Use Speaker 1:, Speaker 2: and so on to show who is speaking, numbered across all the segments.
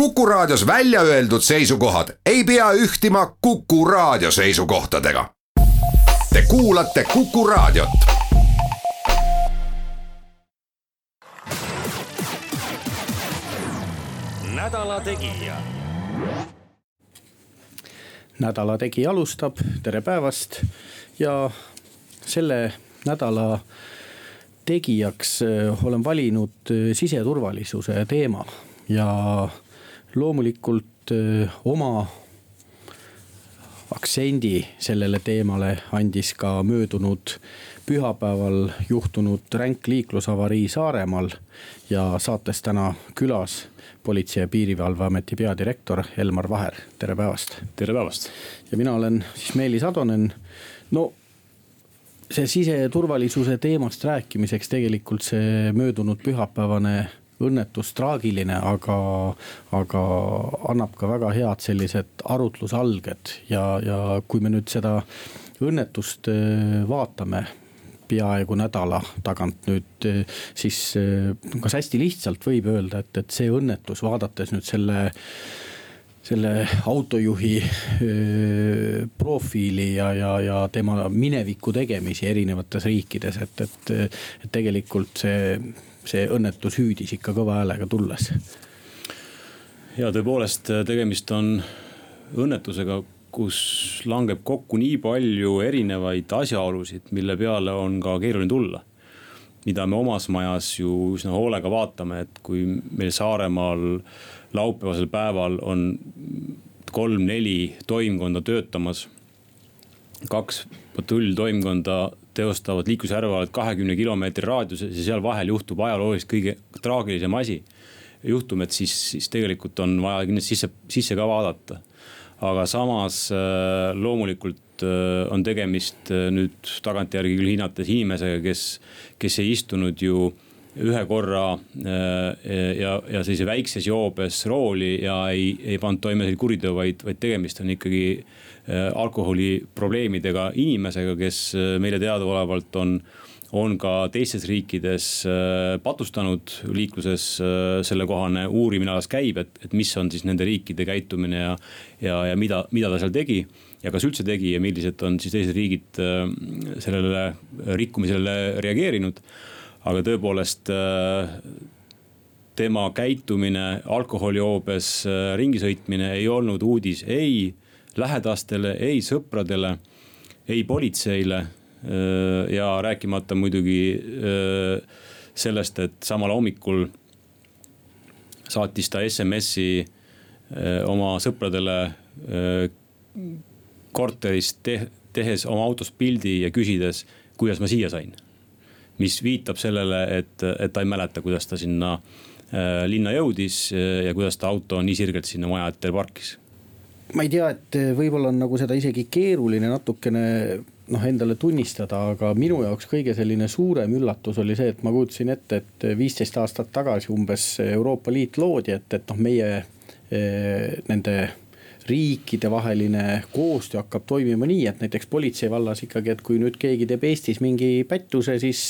Speaker 1: Kuku Raadios välja öeldud seisukohad ei pea ühtima Kuku Raadio seisukohtadega. Te kuulate Kuku Raadiot.
Speaker 2: nädala Tegija.
Speaker 3: nädala Tegija alustab, tere päevast ja selle nädala tegijaks äh, olen valinud äh, siseturvalisuse teema ja loomulikult äh, oma aktsendi sellele teemale andis ka möödunud pühapäeval juhtunud ränk liiklusavarii Saaremaal. ja saates täna külas Politsei- ja Piirivalveameti peadirektor Elmar Vaher, tere päevast.
Speaker 4: tere päevast.
Speaker 3: ja mina olen siis Meelis Atonen. no see siseturvalisuse teemast rääkimiseks tegelikult see möödunud pühapäevane õnnetus traagiline, aga, aga annab ka väga head sellised arutlusalged ja, ja kui me nüüd seda õnnetust äh, vaatame peaaegu nädala tagant nüüd, äh, siis äh, kas hästi lihtsalt võib öelda, et, et see õnnetus, vaadates nüüd selle selle autojuhi profiili ja, ja, ja tema mineviku tegemisi erinevates riikides, et, et, et tegelikult see see õnnetus hüüdis ikka kõva häälega tulles.
Speaker 4: ja tõepoolest, tegemist on õnnetusega, kus langeb kokku nii palju erinevaid asjaolusid, mille peale on ka keeruline tulla. mida me omas majas ju üsna hoolega vaatame, et kui meil Saaremaal laupäevasel päeval on kolm-neli toimkonda töötamas. kaks patrulltoimkonda teostavad liiklusjärelevalvet kahekümne kilomeetri raadiuses ja seal vahel juhtub ajalooliselt kõige traagilisem asi. juhtum, et siis, siis tegelikult on vaja kindlasti sisse, sisse ka vaadata. aga samas äh, loomulikult äh, on tegemist äh, nüüd tagantjärgi küll hinnates inimesega, kes, kes ei istunud ju ühe korra ja, ja sellise väikses joobes rooli ja ei, ei pannud toime kuriteo, vaid, vaid tegemist on ikkagi alkoholiprobleemidega inimesega, kes äh, meile teadaolevalt on on ka teistes riikides äh, patustanud liikluses, sellekohane uurimine alles käib, et, et mis on siis nende riikide käitumine ja. ja, ja mida, mida ta seal tegi ja kas üldse tegi ja millised on siis teised riigid sellele rikkumisele reageerinud. aga tõepoolest tema käitumine alkoholijoobes ringi sõitmine ei olnud uudis ei lähedastele, ei sõpradele, ei politseile. ja rääkimata muidugi sellest, et samal hommikul saatis ta SMS-i oma sõpradele korterist te tehes oma autost pildi ja küsides, kuidas ma siia sain. mis viitab sellele, et, et ta ei mäleta, kuidas ta sinna linna jõudis ja kuidas ta auto nii sirgelt sinna maja ette parkis
Speaker 3: ma ei tea, et võib-olla on nagu seda isegi keeruline natukene noh, endale tunnistada, aga minu jaoks kõige selline suurem üllatus oli see, et ma kujutasin ette, et viisteist aastat tagasi umbes Euroopa Liit loodi, et, et noh, meie eh, nende riikidevaheline koostöö hakkab toimima nii, et näiteks politsei vallas ikkagi, et kui nüüd keegi teeb Eestis mingi pättuse, siis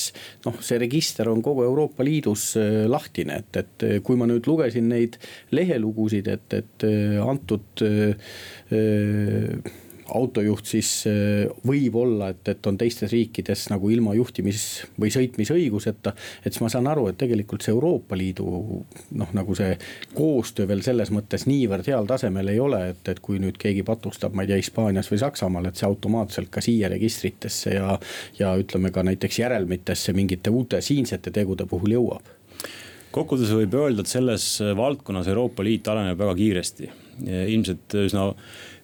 Speaker 3: noh, see register on kogu Euroopa Liidus äh, lahtine, et, et äh, kui ma nüüd lugesin neid lehelugusid, et, et äh, antud öö, autojuht siis äh, võib olla, et, et on teistes riikides nagu ilma juhtimis- või sõitmisõiguseta. et siis ma saan aru, et tegelikult see Euroopa Liidu noh, nagu see koostöö veel selles mõttes niivõrd heal tasemel ei ole, et, et kui nüüd keegi patustab, ma ei tea, Hispaanias või Saksamaal, et see automaatselt ka siia registritesse ja. ja ütleme ka näiteks järelmitesse mingite uute siinsete tegude puhul jõuab
Speaker 4: kokkuvõttes võib öelda, et selles valdkonnas Euroopa Liit areneb väga kiiresti. ilmselt üsna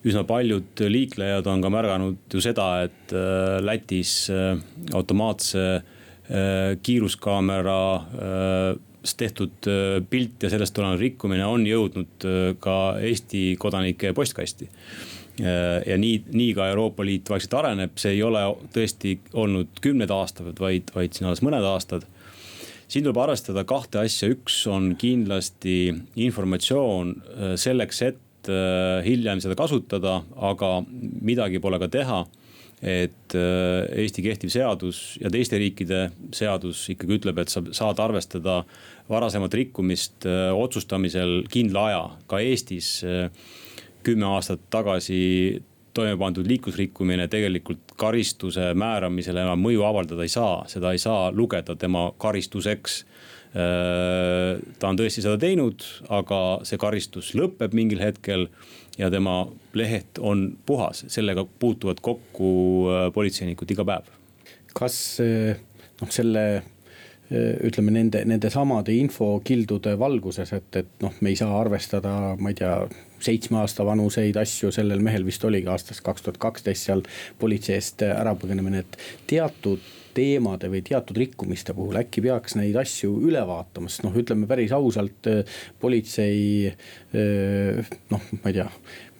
Speaker 4: üsna paljud liiklejad on ka märganud ju seda, et äh, Lätis äh, automaatse äh, kiiruskaamera tehtud pilt ja sellest tulenev rikkumine on jõudnud ka Eesti kodanike postkasti ja nii, nii ka Euroopa Liit vaikselt areneb, see ei ole tõesti olnud kümned aastad, vaid, vaid siin alles mõned aastad. siin tuleb arvestada kahte asja, üks on kindlasti informatsioon selleks, et Äh, hiljem seda kasutada, aga midagi pole ka teha et Eesti kehtiv seadus ja teiste riikide seadus ikkagi ütleb, et sa saad arvestada varasemat rikkumist otsustamisel kindla aja, ka Eestis kümme aastat tagasi toime pandud liiklusrikkumine tegelikult karistuse määramisele enam mõju avaldada ei saa, seda ei saa lugeda tema karistuseks. Äh, ta on tõesti seda teinud, aga see karistus lõpeb mingil hetkel ja tema leht on puhas, sellega puutuvad kokku äh, politseinikud iga päev.
Speaker 3: kas äh, noh, selle ütleme nende, nende samade infokildude valguses, et, et noh, me ei saa arvestada, ma ei tea seitsme aasta vanuseid asju, sellel mehel vist oligi aastast kaks tuhat kaksteist seal politsei eest ära põgenemine, et teatud teemade või teatud rikkumiste puhul äkki peaks neid asju üle vaatama, sest noh, ütleme päris ausalt, politsei noh, ma ei tea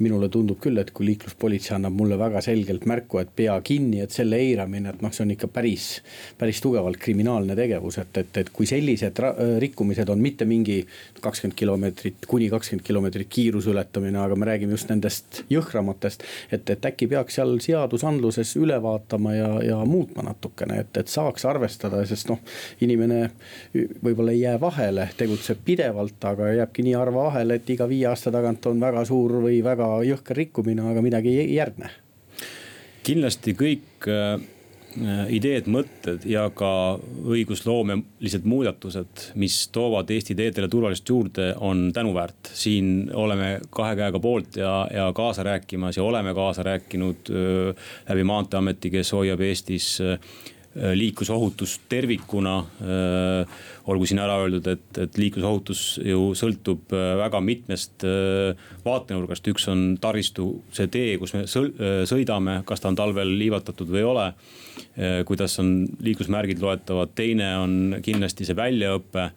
Speaker 3: minule tundub küll, et kui liikluspolitsei annab mulle väga selgelt märku, et pea kinni, et selle eiramine, et noh, see on ikka päris, päris tugevalt kriminaalne tegevus, et, et, et kui sellised rikkumised on mitte mingi kakskümmend kilomeetrit, kuni kakskümmend kilomeetrit kiiruse ületamine, aga me räägime just nendest jõhkramatest. et, et äkki peaks seal seadusandluses üle vaatama ja, ja muutma natukene, et, et saaks arvestada, sest noh, inimene võib-olla ei jää vahele, tegutseb pidevalt, aga jääbki nii harva vahele, et iga viie aasta tagant on väga suur või väga jõhker rikkumine, aga midagi ei järgne.
Speaker 4: kindlasti kõik äh, ideed, mõtted ja ka õigusloomelised muudatused, mis toovad Eesti teedele turvalisust juurde, on tänuväärt. siin oleme kahe käega poolt ja, ja kaasa rääkimas ja oleme kaasa rääkinud äh, läbi maanteeameti, kes hoiab Eestis äh, Äh, liiklusohutus tervikuna. Äh, olgu siin ära öeldud, et, et liiklusohutus ju sõltub äh, väga mitmest vaatenurgast, üks on taristu, see tee, kus me sõidame, kas ta on talvel liivatatud või ei ole. kuidas on liiklusmärgid loetavad, teine on kindlasti see väljaõpe,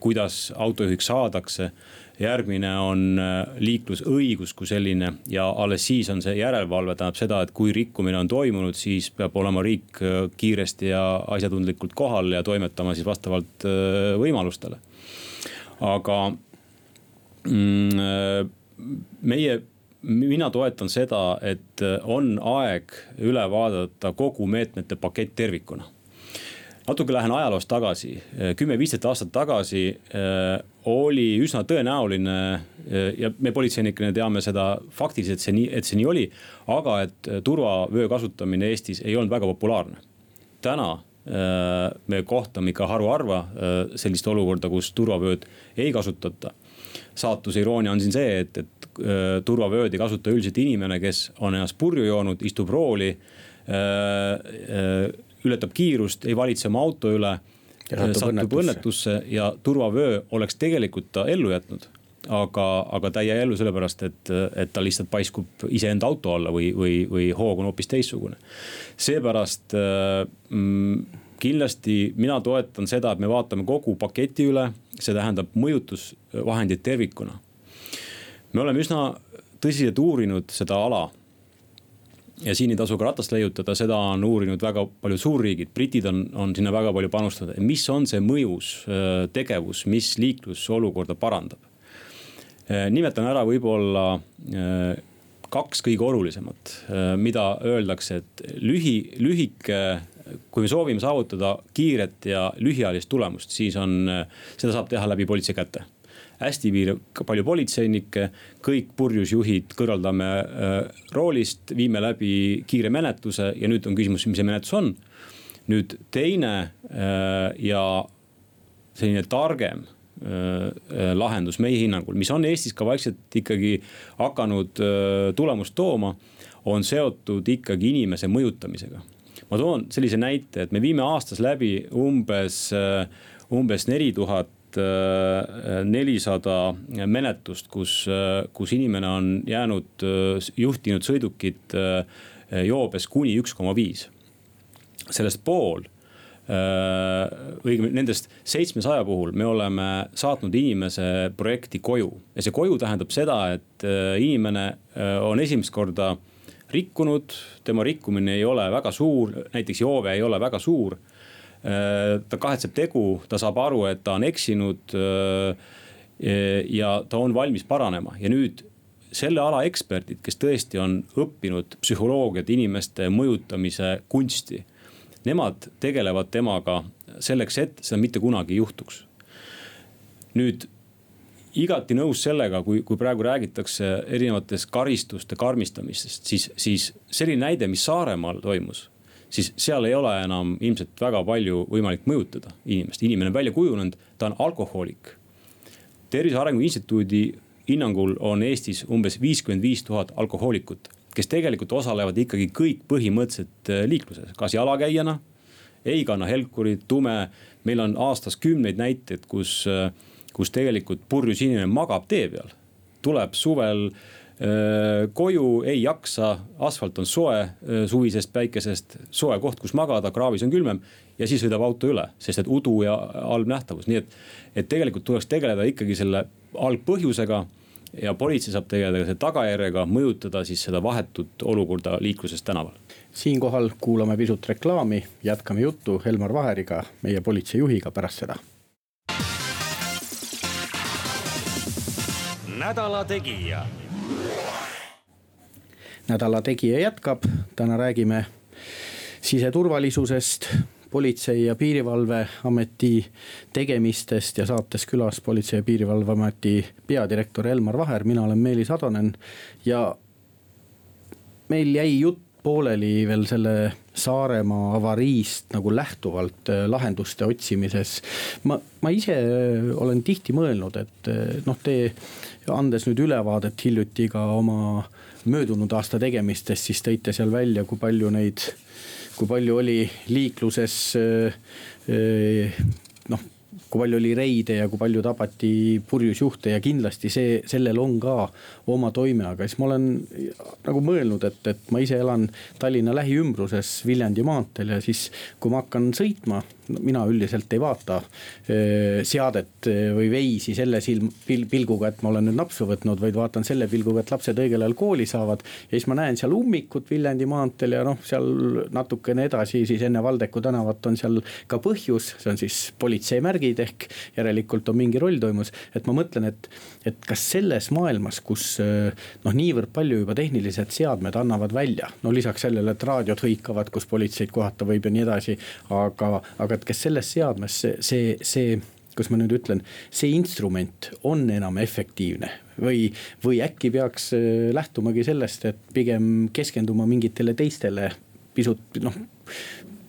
Speaker 4: kuidas autojuhiks saadakse järgmine on äh, liiklusõigus kui selline ja alles siis on see järelevalve, tähendab seda, et kui rikkumine on toimunud, siis peab olema riik äh, kiiresti ja asjatundlikult kohal ja toimetama siis vastavalt võimalustele. aga mm, meie mina toetan seda, et on aeg üle vaadata kogu meetmete pakett tervikuna natuke lähen ajaloos tagasi, kümme-viisteist aastat tagasi äh, oli üsna tõenäoline äh, ja me politseinikena teame seda faktiliselt see nii, et see nii oli. aga et äh, turvavöö kasutamine Eestis ei olnud väga populaarne. täna me kohtame ikka haruharva sellist olukorda, kus turvavööd ei kasutata. saatuse iroonia on siin see, et, et turvavööd ei kasuta üldiselt inimene, kes on ennast purju joonud, istub rooli ületab kiirust, ei valitse oma auto üle. satub õnnetusse. õnnetusse ja turvavöö oleks tegelikult ta ellu jätnud aga, aga ta ei jää ellu sellepärast, et, et ta lihtsalt paiskub iseenda auto alla või, või, või hoog on hoopis teistsugune. seepärast mm, kindlasti mina toetan seda, et me vaatame kogu paketi üle, see tähendab mõjutusvahendid tervikuna. me oleme üsna tõsiselt uurinud seda ala ja siin ei tasu ka ratast leiutada, seda on uurinud väga paljud suurriigid, britid on, on sinna väga palju panustanud, mis on see mõjus äh, tegevus, mis liiklusolukorda parandab. Äh, nimetan ära võib-olla äh, kaks kõige olulisemat, mida öeldakse, et lühi, lühike, kui me soovime saavutada kiiret ja lühiajalist tulemust, siis on, seda saab teha läbi politsei käte hästi palju politseinikke, kõik purjus juhid kõrvaldame äh, roolist, viime läbi kiire menetluse ja nüüd on küsimus, mis see menetlus on. nüüd teine äh, ja selline targem äh, lahendus meie hinnangul, mis on Eestis ka vaikselt ikkagi hakanud tulemust tooma, on seotud ikkagi inimese mõjutamisega. ma toon sellise näite, et me viime aastas läbi umbes, umbes neli tuhat nelisada menetlust, kus, äh, kus inimene on jäänud, äh, juhtinud sõidukit joobes kuni üks koma viis. sellest pool õigemini nendest seitsmesaja puhul me oleme saatnud inimese projekti koju ja see koju tähendab seda, et inimene on esimest korda rikkunud, tema rikkumine ei ole väga suur, näiteks joove ei ole väga suur Äh, ta kahetseb tegu, ta saab aru, et ta on eksinud. Äh, ja ta on valmis paranema ja nüüd selle ala eksperdid, kes tõesti on õppinud psühholoogiat, inimeste mõjutamise kunsti. Nemad tegelevad temaga selleks, et seda mitte kunagi ei juhtuks. nüüd igati nõus sellega, kui, kui praegu räägitakse erinevatest karistuste karmistamistest, siis, siis selline näide, mis Saaremaal toimus siis seal ei ole enam ilmselt väga palju võimalik mõjutada inimest, inimene on välja kujunenud, ta on alkohoolik. tervise Arengu Instituudi hinnangul on Eestis umbes viiskümmend viis tuhat alkohoolikut, kes tegelikult osalevad ikkagi kõik põhimõtteliselt äh, liikluses, kas jalakäijana, ei kanna helkurit, tume. meil on aastas kümneid näiteid, kus, äh, kus tegelikult purjus inimene magab tee peal, tuleb suvel koju ei jaksa, asfalt on soe äh, suvisest päikesest, soe koht, kus magada, kraavis on külmem. ja siis sõidab auto üle, sest et udu ja halb nähtavus, nii et, et tegelikult tuleks tegeleda ikkagi selle algpõhjusega ja politsei saab tegeleda selle tagajärjega, mõjutada siis seda vahetut olukorda liikluses tänaval.
Speaker 3: siinkohal kuulame pisut reklaami, jätkame juttu Elmar Vaheriga, meie politseijuhiga pärast seda.
Speaker 2: nädala Tegija
Speaker 3: nädala Tegija jätkab, täna räägime siseturvalisusest, politsei ja piirivalveameti tegemistest ja saates külas politsei ja piirivalveameti peadirektor Elmar Vaher, mina olen Meelis Atonen. ja meil jäi jutt pooleli veel selle Saaremaa avariist nagu lähtuvalt äh, lahenduste otsimises. ma, ma ise äh, olen tihti mõelnud, et äh, noh, te andes nüüd ülevaadet hiljuti ka oma möödunud aasta tegemistest, siis tõite seal välja, kui palju neid, kui palju oli liikluses noh kui palju oli reide ja kui palju tabati purjus juhte ja kindlasti see, sellel on ka oma toime, aga siis ma olen nagu mõelnud, et, et ma ise elan Tallinna lähiümbruses Viljandi maanteel ja siis, kui ma hakkan sõitma mina üldiselt ei vaata seadet või veisi selle silm, pilguga, et ma olen nüüd napsu võtnud, vaid vaatan selle pilguga, et lapsed õigel ajal kooli saavad. ja siis ma näen seal ummikut Viljandi maanteel ja noh, seal natukene edasi, siis enne Valdeku tänavat on seal ka põhjus, see on siis politseimärgid ehk järelikult on mingi roll toimus. et ma mõtlen, et, et kas selles maailmas, kus noh, niivõrd palju juba tehnilised seadmed annavad välja, no lisaks sellele, et raadiod hõikavad, kus politseid kohata võib ja nii edasi, aga, aga et kas selles seadmes see, see, see kuidas ma nüüd ütlen, see instrument on enam efektiivne või, või äkki peaks äh, lähtumagi sellest, et pigem keskenduma mingitele teistele pisut noh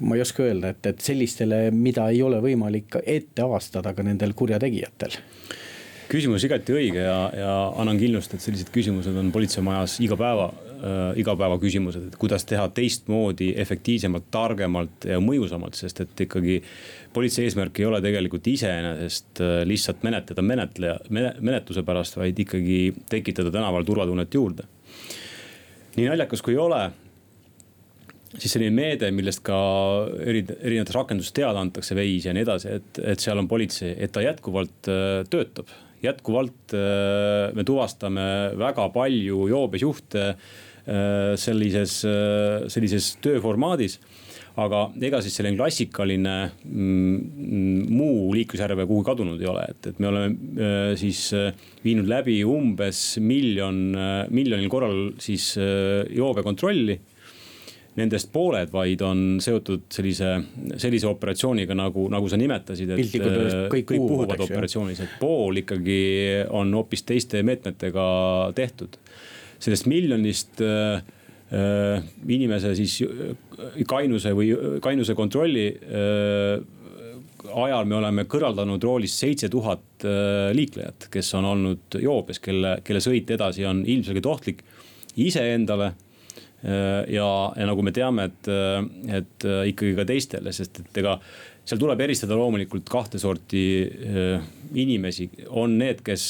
Speaker 3: ma ei oska öelda, et, et sellistele, mida ei ole võimalik ette avastada ka nendel kurjategijatel.
Speaker 4: Küsimus igati õige ja, ja annan kindlust, et sellised küsimused on politseimajas iga päeva äh,, igapäevaküsimused, et kuidas teha teistmoodi, efektiivsemalt, targemalt ja mõjusamalt, sest et ikkagi. politsei eesmärk ei ole tegelikult iseenesest äh, lihtsalt menetleda menetleja, menetluse pärast, vaid ikkagi tekitada tänaval turvatunnet juurde. nii naljakas kui ei ole siis selline meede, millest ka eri, erinevates rakendustes teada antakse, Waze ja nii edasi, et, et seal on politsei, et ta jätkuvalt äh, töötab jätkuvalt äh, me tuvastame väga palju joobes juhte sellises, äh, sellises tööformaadis. Aga ega siis selline klassikaline mm, muu liiklusjärve kuhugi kadunud ei ole, et, et me oleme äh, siis viinud läbi umbes miljon, miljonil korral siis joobekontrolli nendest pooled vaid on seotud sellise, sellise operatsiooniga nagu, nagu sa nimetasid, et kõik, kõik puhuvad operatsioonis, et pool ikkagi on hoopis teiste meetmetega tehtud. Sellest miljonist äh, äh, inimese siis äh, kainuse või kainuse kontrolli ajal me oleme kõrvaldanud roolist seitse tuhat liiklejat, kes on olnud joobes, kelle, kelle sõit edasi on ilmselgelt ohtlik iseendale ja, ja nagu me teame, et, et ikkagi ka teistele, sest et ega seal tuleb eristada loomulikult kahte sorti inimesi, on need, kes,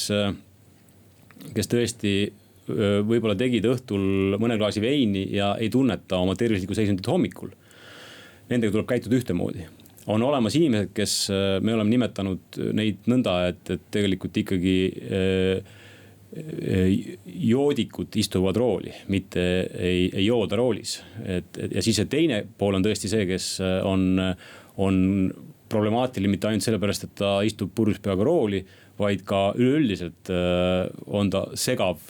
Speaker 4: kes tõesti võib-olla tegid õhtul mõne klaasi veini ja ei tunneta oma tervislikku seisundit hommikul. Nendega tuleb käituda ühtemoodi on olemas inimesed, kes me oleme nimetanud neid nõnda, et, et tegelikult ikkagi joodikud istuvad rooli, mitte ei, ei jooda roolis. et, et ja siis see teine pool on tõesti see, kes on, on problemaatiline mitte ainult sellepärast, et ta istub purjus peaga rooli, vaid ka üleüldiselt on ta segav.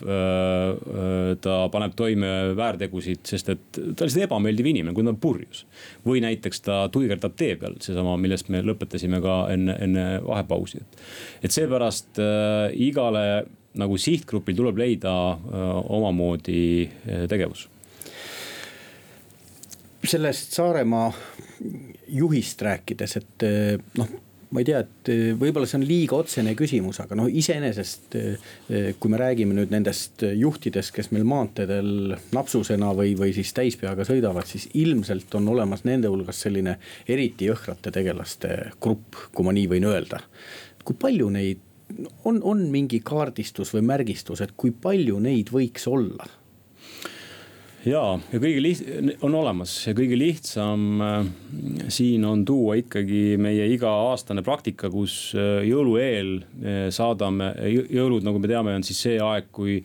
Speaker 4: ta paneb toime väärtegusid, sest et ta on lihtsalt ebameeldiv inimene, kui ta on purjus. või näiteks ta tuigerdab tee peal, seesama, millest me lõpetasime ka enne, enne vahepausi, et. et seepärast igale nagu sihtgrupil tuleb leida omamoodi tegevus
Speaker 3: sellest Saaremaa juhist rääkides, et eh, noh ma ei tea, et eh, võib-olla see on liiga otsene küsimus, aga noh, iseenesest eh, kui me räägime nüüd nendest juhtidest, kes meil maanteedel napsusena või, või siis täispeaga sõidavad, siis ilmselt on olemas nende hulgas selline eriti jõhkrate tegelaste grupp, kui ma nii võin öelda. kui palju neid on, on mingi kaardistus või märgistus, et kui palju neid võiks olla?
Speaker 4: Ja, ja kõige liht-, on olemas. Ja kõige lihtsam äh, siin on tuua ikkagi meie iga-aastane praktika, kus äh, jõulueel äh, saadame, jõulud, nagu me teame, on siis see aeg, kui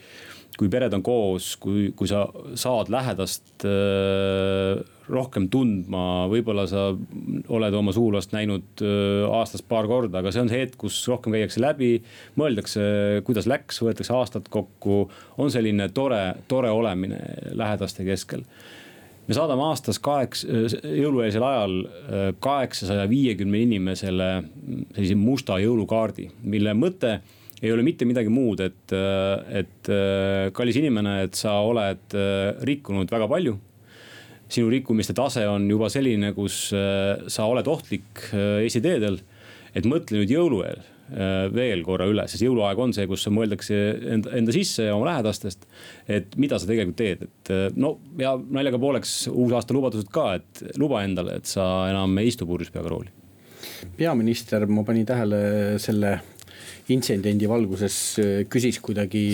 Speaker 4: kui pered on koos, kui, kui sa saad lähedast äh, rohkem tundma, võib-olla sa oled oma sugulast näinud äh, aastas paar korda, aga see on see hetk, kus rohkem käiakse läbi. mõeldakse, kuidas läks, võetakse aastad kokku, on selline tore, tore olemine lähedaste keskel me saadame aastas kaheksa, jõulueelsel ajal äh, kaheksasaja viiekümne inimesele sellise musta jõulukaardi, mille mõte ei ole mitte midagi muud, et, et kallis inimene, et sa oled rikkunud väga palju sinu rikkumiste tase on juba selline, kus sa oled ohtlik Eesti teedel. et mõtle nüüd jõulueel veel korra üle, sest jõuluaeg on see, kus mõeldakse enda, enda sisse ja oma lähedastest. et mida sa tegelikult teed, et no ja naljaga pooleks uusaasta lubadused ka, et luba endale, et sa enam ei istu purjus peaga rooli
Speaker 3: peaminister, ma panin tähele selle intsidendi valguses äh, küsis kuidagi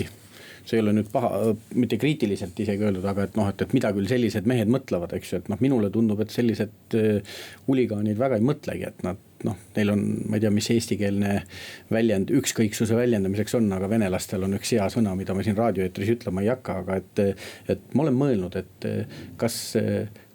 Speaker 3: see ei ole nüüd paha, mitte kriitiliselt isegi öeldud, aga et noh, et, et mida küll sellised mehed mõtlevad, eks ju, et noh, minule tundub, et sellised äh, huligaanid väga ei mõtlegi, et nad noh, neil on, ma ei tea, mis eestikeelne väljend ükskõiksuse väljendamiseks on, aga venelastel on üks hea sõna, mida ma siin raadioeetris ütlema ei hakka, aga et. et ma olen mõelnud, et kas,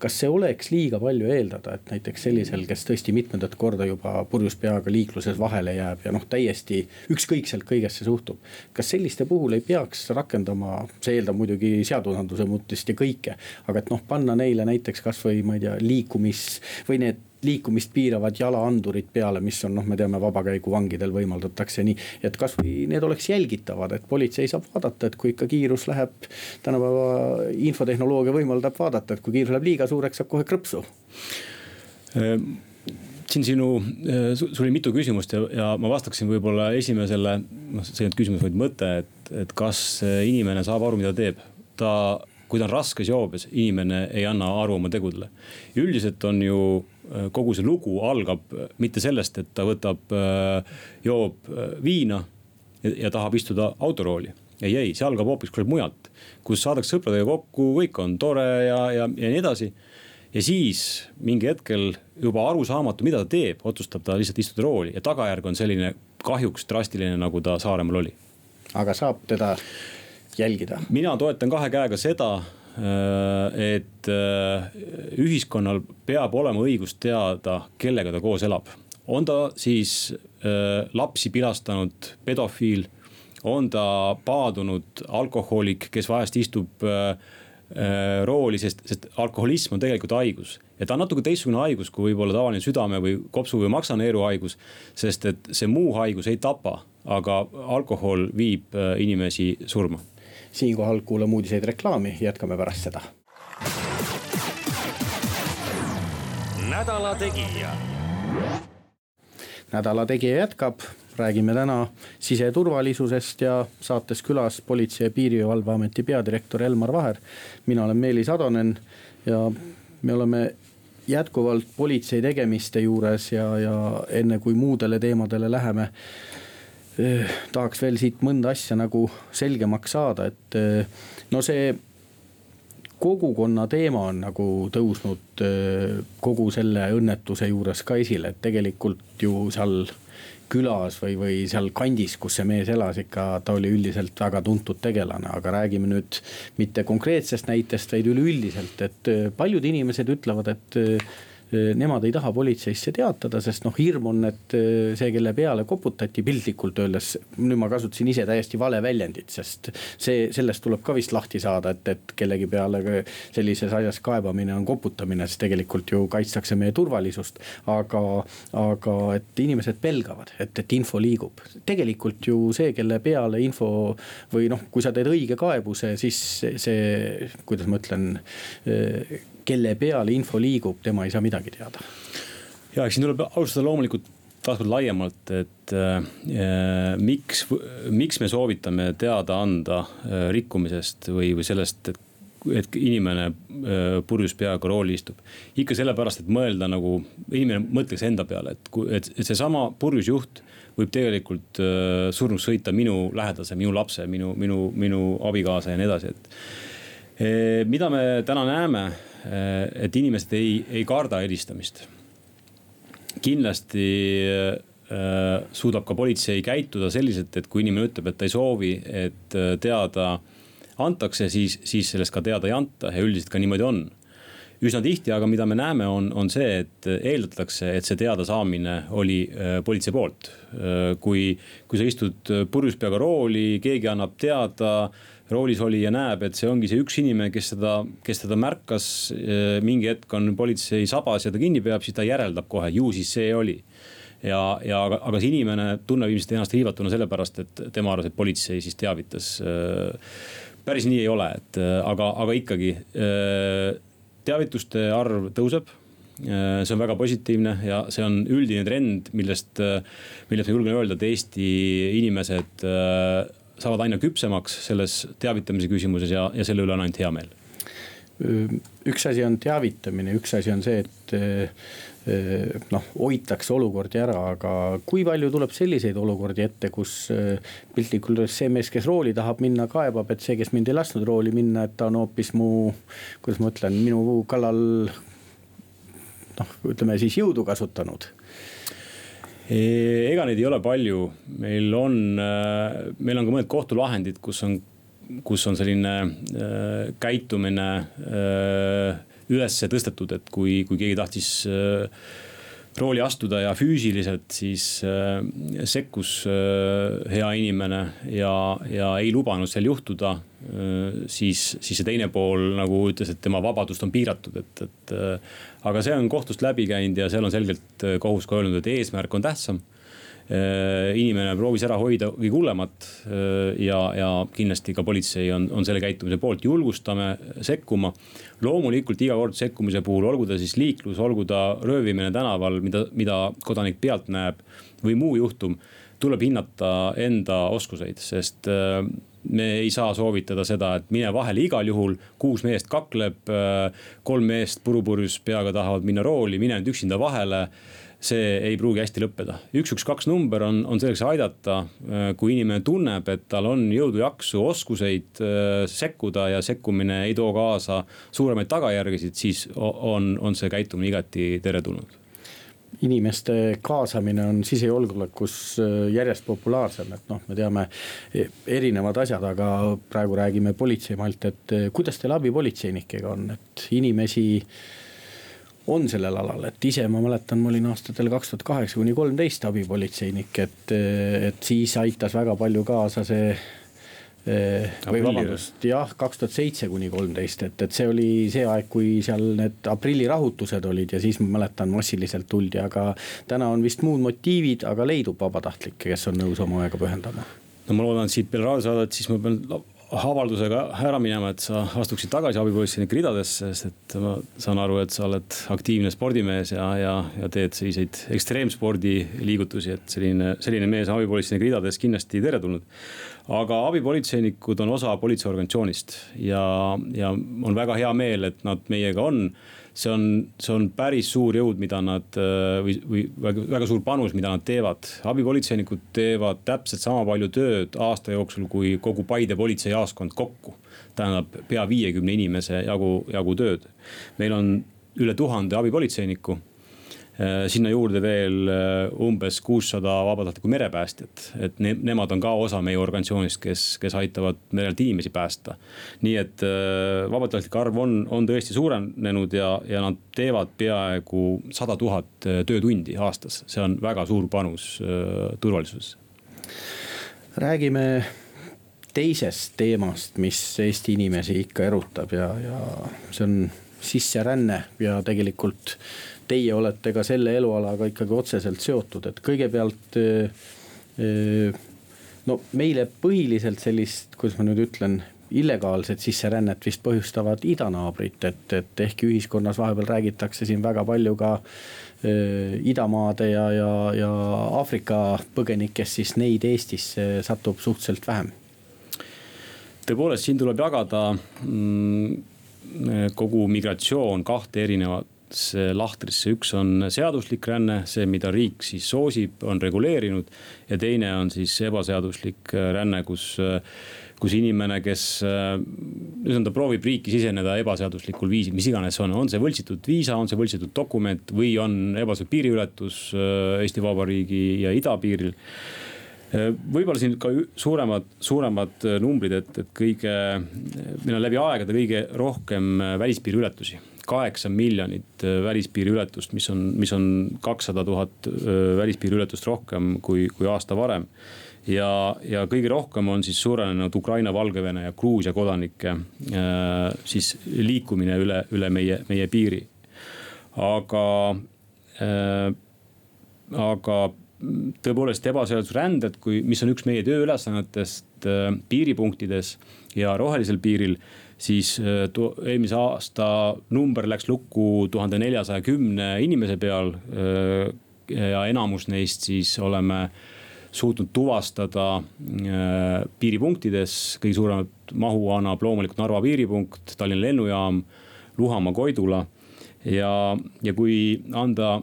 Speaker 3: kas see oleks liiga palju eeldada, et näiteks sellisel, kes tõesti mitmendat korda juba purjus peaga liikluses vahele jääb ja noh, täiesti ükskõikselt kõigesse suhtub. kas selliste puhul ei peaks rakendama, see eeldab muidugi seadusandluse muutmist ja kõike, aga et noh, panna neile näiteks kasvõi ma ei tea, liikumis või need liikumist piiravad jalaandurid peale, mis on noh, me teame, vabakäiguvangidel võimaldatakse nii. et kasvõi need oleks jälgitavad, et politsei saab vaadata, et kui ikka kiirus läheb, tänapäeva infotehnoloogia võimaldab vaadata, et kui kiirus läheb liiga suureks, saab kohe krõpsu
Speaker 4: ehm, siin sinu, eh, sul oli mitu küsimust ja, ja ma vastaksin võib-olla esimesele, noh, see ei olnud küsimus, vaid mõte, et, et kas inimene saab aru, mida teeb. ta, kui ta on raskes joobes, inimene ei anna aru oma tegudele. üldiselt on ju kogu see lugu algab äh, mitte sellest, et ta võtab, äh, joob viina ja, ja tahab istuda autorooli. ei, ei, see algab hoopis kuskilt mujalt, kus saadakse sõpradega kokku, kõik on tore ja, ja, ja nii edasi. ja siis mingi hetkel juba arusaamatu, mida ta teeb, otsustab ta lihtsalt istuda rooli ja tagajärg on selline kahjuks drastiline, nagu ta Saaremaal oli.
Speaker 3: aga saab teda jälgida?
Speaker 4: mina toetan kahe käega seda Äh, et äh, ühiskonnal peab olema õigus teada, kellega ta koos elab. on ta siis äh, lapsi pilastanud pedofiil, on ta paadunud alkohoolik, kes vahest istub rooli, sest, sest alkoholism on tegelikult haigus. ja ta on natuke teistsugune haigus kui võib-olla tavaline südame või kopsu või maksaneeru haigus. sest et see muu haigus ei tapa, aga alkohol viib inimesi surma
Speaker 3: siinkohal kuulame uudiseid reklaami, jätkame pärast seda.
Speaker 2: nädala Tegija.
Speaker 3: nädala Tegija jätkab, räägime täna siseturvalisusest ja saates külas Politsei- ja Piirivalveameti peadirektor Elmar Vaher. mina olen Meelis Atonen ja me oleme jätkuvalt politsei tegemiste juures ja, ja enne kui muudele teemadele läheme tahaks veel siit mõnda asja nagu selgemaks saada, et eh, no see kogukonna teema on nagu tõusnud eh, kogu selle õnnetuse juures ka esile, et tegelikult ju seal külas või, või seal kandis, kus see mees elas, ikka ta oli üldiselt väga tuntud tegelane, aga räägime nüüd mitte konkreetsest näitest, vaid üleüldiselt, et paljud inimesed ütlevad, et nemad ei taha politseisse teatada, sest noh, hirm on, et see, kelle peale koputati piltlikult öeldes. nüüd ma kasutasin ise täiesti vale väljendit, sest see, sellest tuleb ka vist lahti saada, et, et kellegi peale sellises asjas kaebamine on koputamine, sest tegelikult ju kaitstakse meie turvalisust. aga, aga et inimesed pelgavad, et, et info liigub. tegelikult ju see, kelle peale info või noh, kui sa teed õige kaebuse, siis see, kuidas ma ütlen kelle peale info liigub, tema ei saa midagi teada.
Speaker 4: ja eks siin tuleb alustada loomulikult taaskord laiemalt, et äh, miks, miks me soovitame teada anda äh, rikkumisest või, või sellest, et et inimene äh, purjus peaga rooli istub. ikka sellepärast, et mõelda nagu, inimene mõtleks enda peale, et kui, et, et seesama purjus juht võib tegelikult äh, surnuks sõita minu lähedase, minu lapse, minu, minu, minu abikaasa ja nii edasi, et. Äh, mida me täna näeme et inimesed ei, ei karda helistamist. kindlasti äh, suudab ka politsei käituda selliselt, et kui inimene ütleb, et ta ei soovi, et teada antakse, siis, siis sellest ka teada ei anta ja üldiselt ka niimoodi on üsna tihti, aga mida me näeme, on, on see, et eeldatakse, et see teadasaamine oli politsei poolt kui, kui sa istud purjus peaga rooli, keegi annab teada roolis olija näeb, et see ongi see üks inimene, kes seda, kes teda märkas. Eh, mingi hetk on politsei sabas ja ta kinni peab, siis ta järeldab kohe, ju siis see oli ja, ja aga, aga see inimene tunneb ilmselt ennast riivatuna sellepärast, et tema arvas, et politsei siis teavitas. Eh, päris nii ei ole, et eh, aga, aga ikkagi teavituste arv tõuseb see on väga positiivne ja see on üldine trend, millest, millest ma julgen öelda, et Eesti inimesed saavad aina küpsemaks selles teavitamise küsimuses ja, ja selle üle on ainult hea meel.
Speaker 3: Üks asi on teavitamine, üks asi on see, et noh, hoitakse olukordi ära, aga kui palju tuleb selliseid olukordi ette, kus piltlikult öeldes see mees, kes rooli tahab minna, kaebab, et see, kes mind ei lasknud rooli minna, et ta on hoopis mu, kuidas ma ütlen, minu kallal noh, ütleme siis jõudu kasutanud
Speaker 4: ega neid ei ole palju, meil on, äh, meil on ka mõned kohtulahendid, kus on, kus on selline äh, käitumine äh, üles tõstetud, et kui, kui keegi tahtis äh, rooli astuda ja füüsiliselt siis äh, sekkus äh, hea inimene ja, ja ei lubanud seal juhtuda äh,. siis, siis see teine pool nagu ütles, et tema vabadust on piiratud, et, et äh, aga see on kohtust läbi käinud ja seal on selgelt äh, kohus ka öelnud, et eesmärk on tähtsam Äh, inimene proovis ära hoida kõige hullemat äh, ja, ja kindlasti ka politsei on, on selle käitumise poolt, julgustame sekkuma. loomulikult iga kord sekkumise puhul, olgu ta siis liiklus, olgu ta röövimine tänaval, mida, mida kodanik pealt näeb või muu juhtum tuleb hinnata enda oskuseid, sest äh, me ei saa soovitada seda, et mine vahele. Igal juhul, kuus meest kakleb, kolm meest purupurjus peaga tahavad minna rooli, mine nüüd üksinda vahele see ei pruugi hästi lõppeda. üks, üks, kaks number on, on selleks aidata, äh, kui inimene tunneb, et tal on jõudu, jaksu, oskuseid äh, sekkuda ja sekkumine ei too kaasa suuremaid tagajärgesid, siis on, on see käitumine igati teretulnud
Speaker 3: inimeste kaasamine on sisejulgeolekus äh, järjest populaarsem, et noh, me teame e, erinevad asjad, aga praegu räägime politseimalt, et kuidas teil abipolitseinikega on, et inimesi on sellel alal, et ise ma mäletan, ma olin aastatel kaks tuhat kaheksa kuni kolmteist abipolitseinik, et, et siis aitas väga palju kaasa see eh, või vabandust, jah, kaks tuhat seitse kuni kolmteist, et, et see oli see aeg, kui seal need aprillirahutused olid ja siis ma mäletan, massiliselt tuldi, aga. täna on vist muud motiivid, aga leidub vabatahtlikke, kes on nõus oma aega pühendama.
Speaker 4: no ma loodan, et siit peale raadiosaadet, siis ma pean avaldusega ära minema, et sa astuksid tagasi abipolitseinike ridadesse, sest et ma saan aru, et sa oled aktiivne spordimees ja, ja, ja teed selliseid ekstreemspordi liigutusi, et selline, selline mees abipolitseinike ridades kindlasti teretulnud. aga abipolitseinikud on osa politseiorganisatsioonist ja, ja on väga hea meel, et nad meiega on see on, see on päris suur jõud, mida nad äh, või, või väga, väga suur panus, mida nad teevad. abipolitseinikud teevad täpselt sama palju tööd aasta jooksul kui kogu Paide politseijaoskond kokku. tähendab pea viiekümne inimese jagu, jagu tööd. meil on üle tuhande abipolitseiniku sinna juurde veel äh, umbes kuussada vabatahtlikku merepäästjat, et ne, nemad on ka osa meie organisatsioonist, kes, kes aitavad merelt inimesi päästa. nii et äh, vabatahtlike arv on, on tõesti suurenenud ja, ja nad teevad peaaegu sada tuhat töötundi aastas, see on väga suur panus turvalisusesse.
Speaker 3: räägime teisest teemast, mis Eesti inimesi ikka erutab ja, ja see on sisseränne ja tegelikult teie olete ka selle elualaga ikkagi otseselt seotud, et kõigepealt. no meile põhiliselt sellist, kuidas ma nüüd ütlen, illegaalset sisserännet vist põhjustavad idanaabrid, et, et ehkki ühiskonnas vahepeal räägitakse siin väga palju ka idamaade ja, ja, ja Aafrika põgenikest, siis neid Eestisse satub suhteliselt vähem.
Speaker 4: tõepoolest, siin tuleb jagada mm, kogu migratsioon kahte erinevat lahtrisse, üks on seaduslik ränne, see, mida riik siis soosib, on reguleerinud. ja teine on siis ebaseaduslik ränne, kus, kus inimene, kes ühesõnaga proovib riiki siseneda ebaseaduslikul viisil, mis iganes on, on see võltsitud viisa, on see võltsitud dokument või on ebaseaduslik piiriületus Eesti Vabariigi ja idapiiril võib-olla siin ka suuremad, suuremad numbrid, et, et kõige, meil on läbi aegade kõige rohkem välispiiri ületusi kaheksa miljonit äh, välispiiri ületust, mis on, mis on kakssada tuhat äh, välispiiri ületust rohkem kui, kui aasta varem. ja, ja kõige rohkem on siis suurenenud Ukraina, Valgevene ja Gruusia kodanike äh, siis liikumine üle, üle meie, meie piiri. aga aga tõepoolest ebaseadusränded, kui, mis on üks meie tööülesannetest piiripunktides ja rohelisel piiril siis äh, eelmise aasta number läks lukku tuhande neljasaja kümne inimese peal. Äh, ja enamus neist siis oleme suutnud tuvastada äh, piiripunktides, kõige suuremat mahu annab loomulikult Narva piiripunkt, Tallinna lennujaam, Luhamaa, Koidula. ja, ja kui anda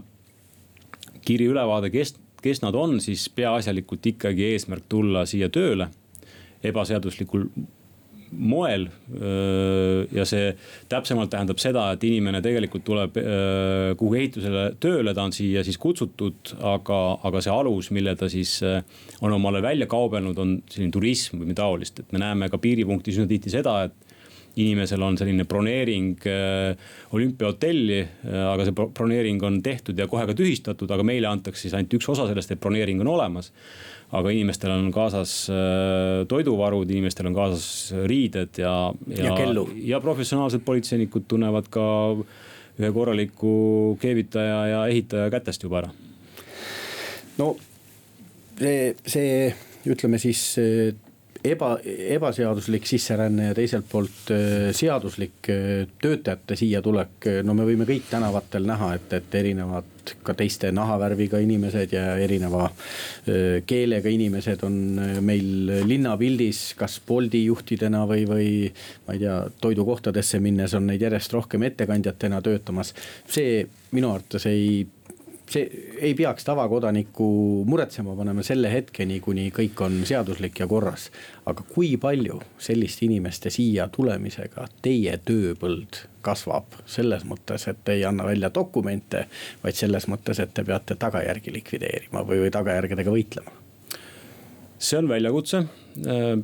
Speaker 4: kiire ülevaade, kes, kes nad on, siis peaasjalikult ikkagi eesmärk tulla siia tööle ebaseaduslikul moel. ja see täpsemalt tähendab seda, et inimene tegelikult tuleb kuhugi ehitusele tööle, ta on siia siis kutsutud, aga, aga see alus, mille ta siis on omale välja kaubelnud, on selline turism või midagi taolist, et me näeme ka piiripunktis üsna tihti seda, et inimesel on selline broneering olümpiahotelli, aga see broneering on tehtud ja kohe ka tühistatud, aga meile antakse siis ainult üks osa sellest, et broneering on olemas aga inimestel on kaasas äh, toiduvarud, inimestel on kaasas riided ja,
Speaker 3: ja, ja kellu.
Speaker 4: ja professionaalsed politseinikud tunnevad ka ühe korraliku keevitaja ja ehitaja kätest juba ära.
Speaker 3: no see, see ütleme siis eba, ebaseaduslik sisseränne ja teiselt poolt äh, seaduslik äh, töötajate siia tulek. no me võime kõik tänavatel näha, et, et erinevad ka teiste nahavärviga inimesed ja erineva äh, keelega inimesed on meil linnapildis, kas Bolti juhtidena või, või ma ei tea, toidukohtadesse minnes on neid järjest rohkem ettekandjatena töötamas. see minu arvates ei see ei peaks tavakodanikku muretsema panema selle hetkeni, kuni kõik on seaduslik ja korras. aga kui palju selliste inimeste siia tulemisega teie tööpõld kasvab selles mõttes, et ei anna välja dokumente, vaid selles mõttes, et te peate tagajärgi likvideerima või, või tagajärgedega võitlema?
Speaker 4: see on väljakutse. Äh,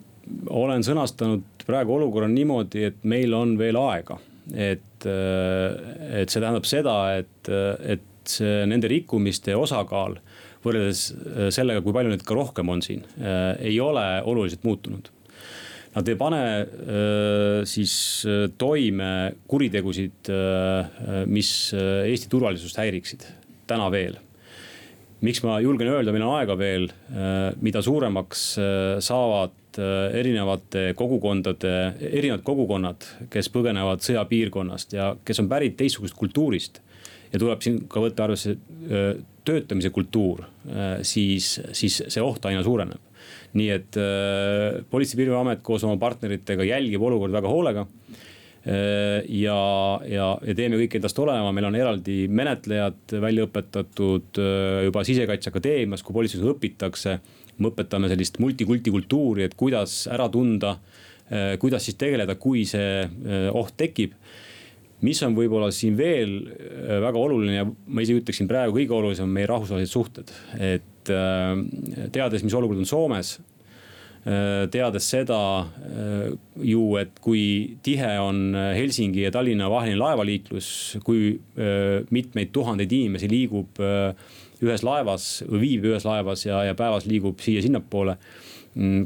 Speaker 4: olen sõnastanud praegu olukorra niimoodi, et meil on veel aega et, äh, et see tähendab seda, et, et see nende rikkumiste osakaal võrreldes äh, sellega, kui palju neid ka rohkem on siin, äh, ei ole oluliselt muutunud. Nad ei pane äh, siis toime kuritegusid, mis Eesti turvalisust häiriksid, täna veel miks ma julgen öelda, meil on aega veel, mida suuremaks saavad erinevate kogukondade, erinevad kogukonnad, kes põgenevad sõjapiirkonnast ja kes on pärit teistsugusest kultuurist ja tuleb siin ka võtta arvesse töötamise kultuur, siis, siis see oht aina suureneb. nii et Politsei- ja Piirivalveamet koos oma partneritega jälgib olukorda väga hoolega ja, ja, ja teeme kõik endast olema, meil on eraldi menetlejad välja õpetatud juba Sisekaitseakadeemias, kui politseis õpitakse. me õpetame sellist multikulti kultuuri, et kuidas ära tunda, kuidas siis tegeleda, kui see oht tekib mis on võib-olla siin veel äh, väga oluline ja ma isegi ütleksin praegu kõige olulisem meie rahvusvahelised suhted. et äh, teades, mis olukord on Soomes, äh, teades seda ju, et kui tihe on Helsingi ja Tallinna vaheline laevaliiklus, kui mitmeid tuhandeid inimesi liigub ühes laevas või viibib ühes laevas ja, ja päevas liigub siia-sinnapoole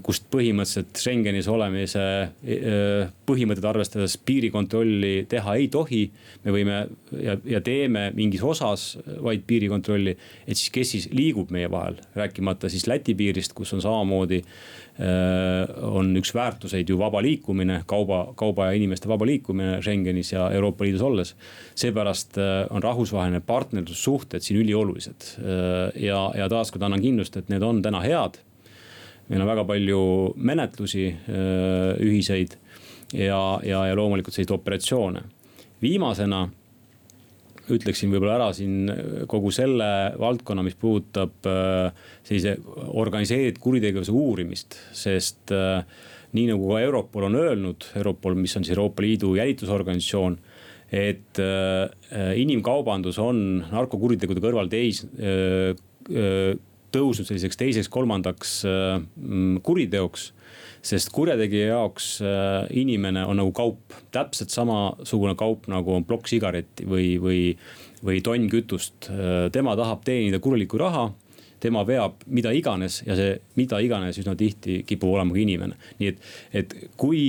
Speaker 4: kust põhimõtteliselt Schengenis olemise e, e, põhimõtted arvestades piirikontrolli teha ei tohi. me võime ja, ja teeme mingis osas vaid piirikontrolli, et siis kes siis liigub meie vahel, rääkimata siis Läti piirist, kus on samamoodi äh, on üks väärtuseid ju vaba liikumine, kauba, kauba ja inimeste vaba liikumine Schengenis ja Euroopa Liidus olles. seepärast on rahvusvaheline partnerlussuhted siin üliolulised ja, ja taaskord annan kindlust, et need on täna head meil on väga palju menetlusi äh, ühiseid ja, ja, ja loomulikult selliseid operatsioone. viimasena ütleksin võib-olla ära siin kogu selle valdkonna, mis puudutab äh, sellise organiseeritud kuritegevuse uurimist, sest äh, nii nagu ka Europol on öelnud, Europol, mis on siis Euroopa Liidu jälitusorganisatsioon et inimkaubandus on narkokuritegude kõrval teis, tõusnud selliseks teiseks-kolmandaks äh, mm, kuriteoks sest kurjategija jaoks äh, inimene on nagu kaup, täpselt samasugune kaup nagu on plokk sigaretti või, või, või tonn kütust. Äh, tema tahab teenida korralikku raha, tema veab mida iganes ja see mida iganes üsna tihti kipub olema ka inimene. nii et, et kui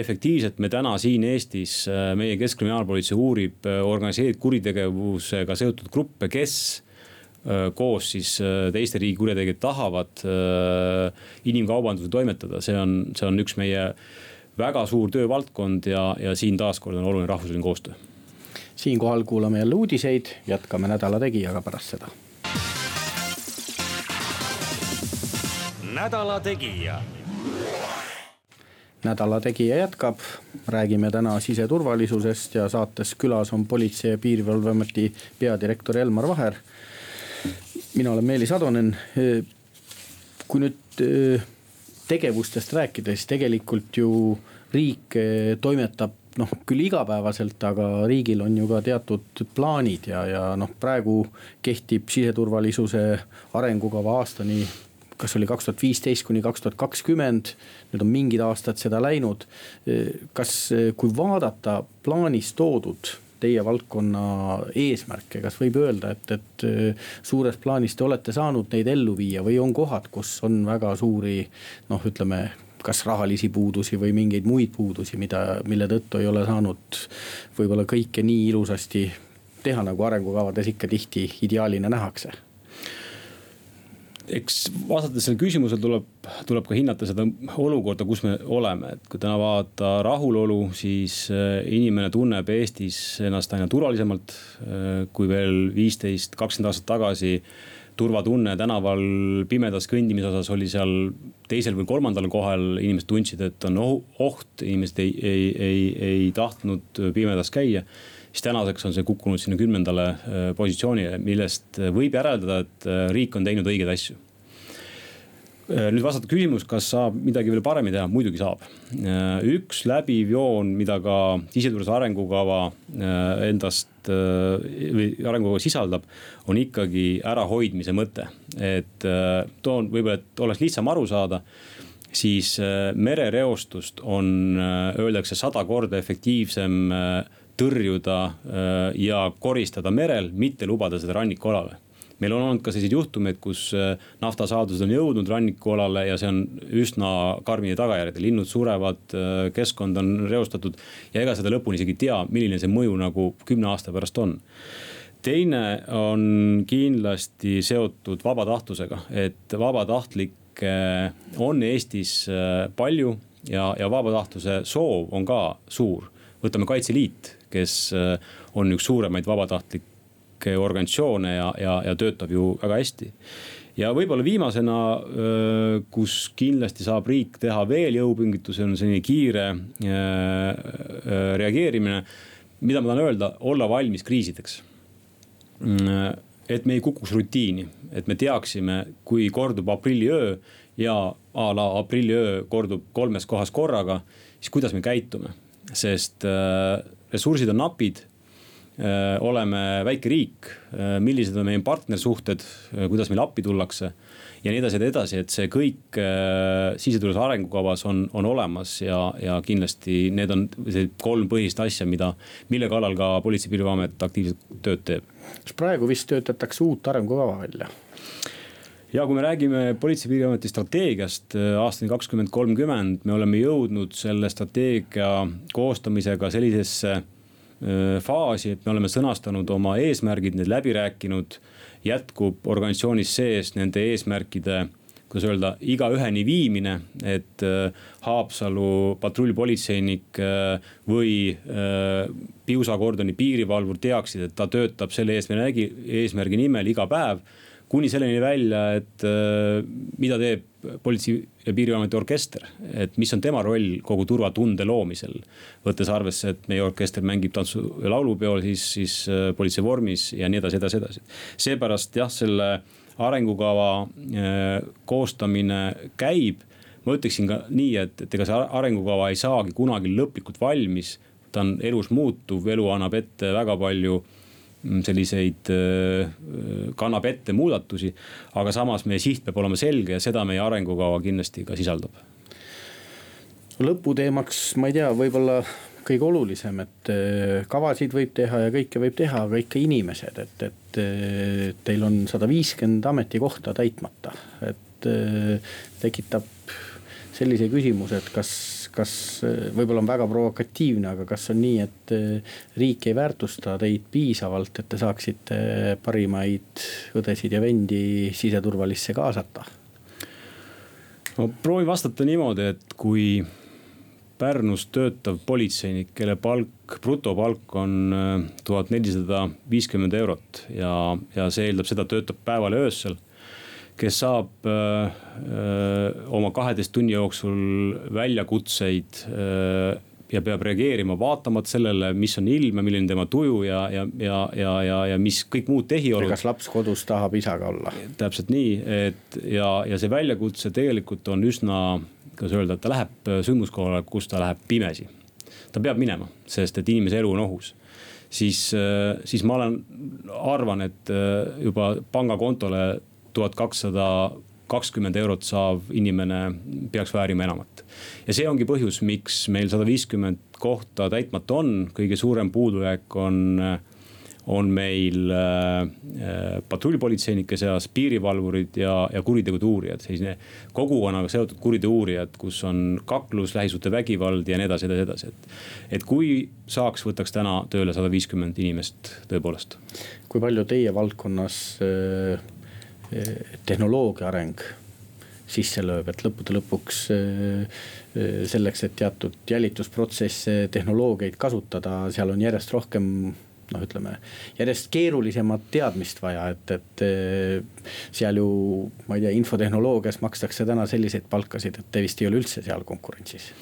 Speaker 4: efektiivselt me täna siin Eestis, meie keskkriminaalpolitsei uurib organiseeritud kuritegevusega seotud gruppe, kes koos siis äh, teiste riigi kurjategijad tahavad äh, inimkaubanduse toimetada, see on, see on üks meie väga suur töövaldkond ja, ja siin taaskord on oluline rahvusvaheline koostöö.
Speaker 3: siinkohal kuulame jälle uudiseid, jätkame Nädala Tegijaga pärast seda.
Speaker 2: nädala Tegija.
Speaker 3: Nädala Tegija jätkab, räägime täna siseturvalisusest ja saates külas on Politsei- ja Piirivalveameti peadirektor Elmar Vaher mina olen Meelis Atonen. kui nüüd tegevustest rääkida, siis tegelikult ju riik toimetab noh, küll igapäevaselt, aga riigil on ju ka teatud plaanid ja, ja noh, praegu kehtib siseturvalisuse arengukava aastani kas oli kaks tuhat viisteist kuni kaks tuhat kakskümmend, nüüd on mingid aastad seda läinud. kas, kui vaadata plaanis toodud teie valdkonna eesmärke, kas võib öelda, et, et äh, suures plaanis te olete saanud neid ellu viia või on kohad, kus on väga suuri noh, ütleme kas rahalisi puudusi või mingeid muid puudusi, mida, mille tõttu ei ole saanud võib-olla kõike nii ilusasti teha, nagu arengukavades ikka tihti ideaalina nähakse
Speaker 4: eks vastates sellele küsimusele tuleb, tuleb ka hinnata seda olukorda, kus me oleme, et kui täna vaadata rahulolu, siis äh, inimene tunneb Eestis ennast aina turvalisemalt. Äh, kui veel viisteist, kakskümmend aastat tagasi turvatunne tänaval pimedas kõndimise osas oli seal teisel või kolmandal kohal, inimesed tundsid, et on oht, inimesed ei, ei, ei, ei tahtnud pimedas käia siis tänaseks on see kukkunud sinna kümnendale äh, positsioonile, millest võib järeldada, et äh, riik on teinud õigeid asju äh, nüüd vastata küsimus, kas saab midagi veel paremini teha, muidugi saab. üks läbiv joon, mida ka siseturvalisuse arengukava endast või arengukava sisaldab, on ikkagi ärahoidmise mõte. et toon võib-olla, et oleks lihtsam aru saada, siis merereostust on, öeldakse sada korda efektiivsem tõrjuda äh, ja koristada merel, mitte lubada seda rannikualale meil on olnud ka selliseid juhtumeid, kus äh, naftasaadused on jõudnud rannikualale ja see on üsna karmide tagajärgedel, linnud surevad, äh, keskkond on reostatud. ja ega seda lõpuni isegi ei tea, milline see mõju nagu kümne aasta pärast on. teine on kindlasti seotud vabatahtlusega, et vabatahtlikke on Eestis palju ja, ja vabatahtluse soov on ka suur. võtame Kaitseliit, kes äh, on üks suuremaid vabatahtlikke organisatsioone ja, ja, ja töötab ju väga hästi ja võib-olla viimasena, äh, kus kindlasti saab riik teha veel jõupingutusi, on selline kiire äh, reageerimine. mida ma tahan öelda, olla valmis kriisideks. Mm, et me ei kukuks rutiini, et me teaksime, kui kordub aprilliöö ja a la aprilliöö kordub kolmes kohas korraga, siis kuidas me käitume, sest ressursid on napid, oleme väike riik, millised on meie partnersuhted, kuidas meile appi tullakse ja nii edasi ja nii edasi, et see kõik äh, siseturvalisuse arengukavas on, on olemas ja, ja kindlasti need on see kolm põhilist asja, mida, mille kallal ka Politsei- ja Piirivalveamet aktiivselt tööd teeb.
Speaker 3: kas praegu vist töötatakse uut arengukava välja?
Speaker 4: Ja kui me räägime Politsei- ja Piirivalveameti strateegiast äh, aastani kakskümmend kolmkümmend, me oleme jõudnud selle strateegia koostamisega sellisesse äh, faasi, et me oleme sõnastanud oma eesmärgid, need läbi rääkinud jätkub organisatsioonis sees nende eesmärkide kuidas öelda, igaüheni viimine, et äh, Haapsalu patrullpolitseinik või Piusa kordoni piirivalvur teaksid, et ta töötab selle eesmärgi, eesmärgi nimel iga päev kuni selleni välja, et mida teeb politsei ja piirivalvete orkester, et mis on tema roll kogu turvatunde loomisel. võttes arvesse, et meie orkester mängib tantsu- ja laulupeol siis, siis politsei vormis ja nii edasi, edasi, edasi. seepärast jah, selle arengukava koostamine käib. ma ütleksin ka nii, et, et ega see arengukava ei saagi kunagi lõplikult valmis. ta on elus muutuv, elu annab ette väga palju selliseid, kannab ette muudatusi. aga samas meie siht peab olema selge ja seda meie arengukava kindlasti ka sisaldab.
Speaker 3: lõputeemaks, ma ei tea, võib-olla kõige olulisem, et kavasid võib teha ja kõike võib teha, aga ikka inimesed, et, et teil on sada viiskümmend ametikohta täitmata, et tekitab sellise küsimuse, et kas kas võib-olla on väga provokatiivne, aga kas on nii, et eh, riik ei väärtusta teid piisavalt, et te saaksite parimaid õdesid ja vendi siseturvalisse kaasata?
Speaker 4: ma proovin vastata niimoodi, et kui Pärnus töötav politseinik, kelle palk, brutopalk on eh, tuhat nelisada viiskümmend eurot ja, ja see eeldab seda, töötab päeval ja öösel kes saab öö, äh, oma kaheteist tunni jooksul väljakutseid äh, ja peab reageerima vaatamata sellele, mis on ilm ja milline tema tuju ja, ja, ja, ja, ja, ja mis kõik muud tehiolud.
Speaker 3: kas laps kodus tahab isaga olla?
Speaker 4: täpselt nii, et ja, ja see väljakutse tegelikult on üsna, kuidas öelda, ta läheb sündmuskohale, kus ta läheb pimesi. ta peab minema, sest et inimese elu on ohus siis, äh, siis ma olen, arvan, et juba pangakontole tuhat kakssada kakskümmend eurot saav inimene peaks väärima enamat. ja see ongi põhjus, miks meil sada viiskümmend kohta täitmata on, kõige suurem puudujääk on on meil äh, patrullpolitseinike seas piirivalvurid ja, ja kuritegude uurijad, selline kogukonnaga seotud kuriteo uurijad, kus on kaklus, lähisuhtevägivald ja nii edasi, edasi, edasi, et. et kui saaks, võtaks täna tööle sada viiskümmend inimest tõepoolest.
Speaker 3: kui palju teie valdkonnas äh tehnoloogia areng sisse lööb, et lõppude lõpuks eh, eh, selleks, et teatud jälitusprotsesse, tehnoloogiaid kasutada, seal on järjest rohkem noh, ütleme järjest keerulisemat teadmist vaja, et, et eh, seal ju ma ei tea, infotehnoloogias makstakse täna selliseid palkasid, et te vist ei ole üldse seal konkurentsis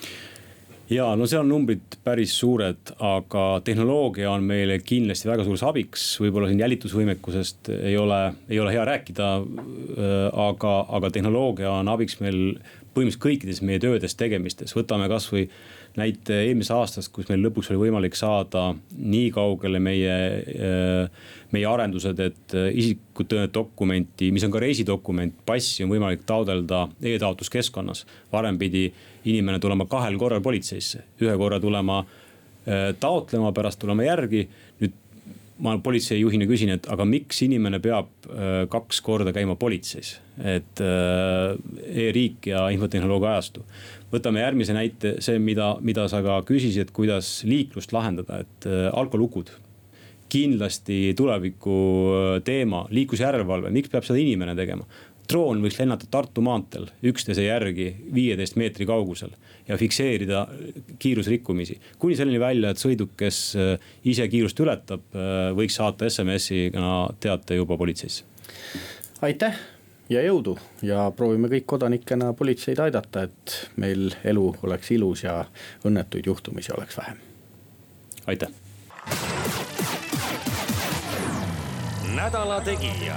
Speaker 4: ja no seal on numbrid päris suured, aga tehnoloogia on meile kindlasti väga suureks abiks, võib-olla siin jälitusvõimekusest ei ole, ei ole hea rääkida. aga, aga tehnoloogia on abiks meil põhimõtteliselt kõikides meie töödes, tegemistes, võtame kasvõi näite eelmisest aastast, kus meil lõpuks oli võimalik saada nii kaugele meie, äh, meie arendused, et äh, isikut tõendavat dokumenti, mis on ka reisidokument, passi on võimalik taotleda e-taotluskeskkonnas. varem pidi inimene tulema kahel korral politseisse, ühe korra tulema äh, taotlema, pärast tulema järgi. nüüd ma politseijuhina küsin, et aga miks inimene peab kaks korda käima politseis, et e-riik ja infotehnoloogia ajastu võtame järgmise näite, see, mida, mida sa ka küsisid, kuidas liiklust lahendada, et äh, alkolukud kindlasti tuleviku äh, teema, liiklusjärelevalve, miks peab seda inimene tegema? droon võiks lennata Tartu maanteel üksteise järgi viieteist meetri kaugusel ja fikseerida kiirusrikkumisi. kuni selleni välja, et sõiduk, kes äh, ise kiirust ületab, võiks saata SMS-iga teate juba politseisse.
Speaker 3: aitäh ja jõudu ja proovime kõik kodanikena politseid aidata, et meil elu oleks ilus ja õnnetuid juhtumisi oleks vähem.
Speaker 4: aitäh.
Speaker 2: Nädala Tegija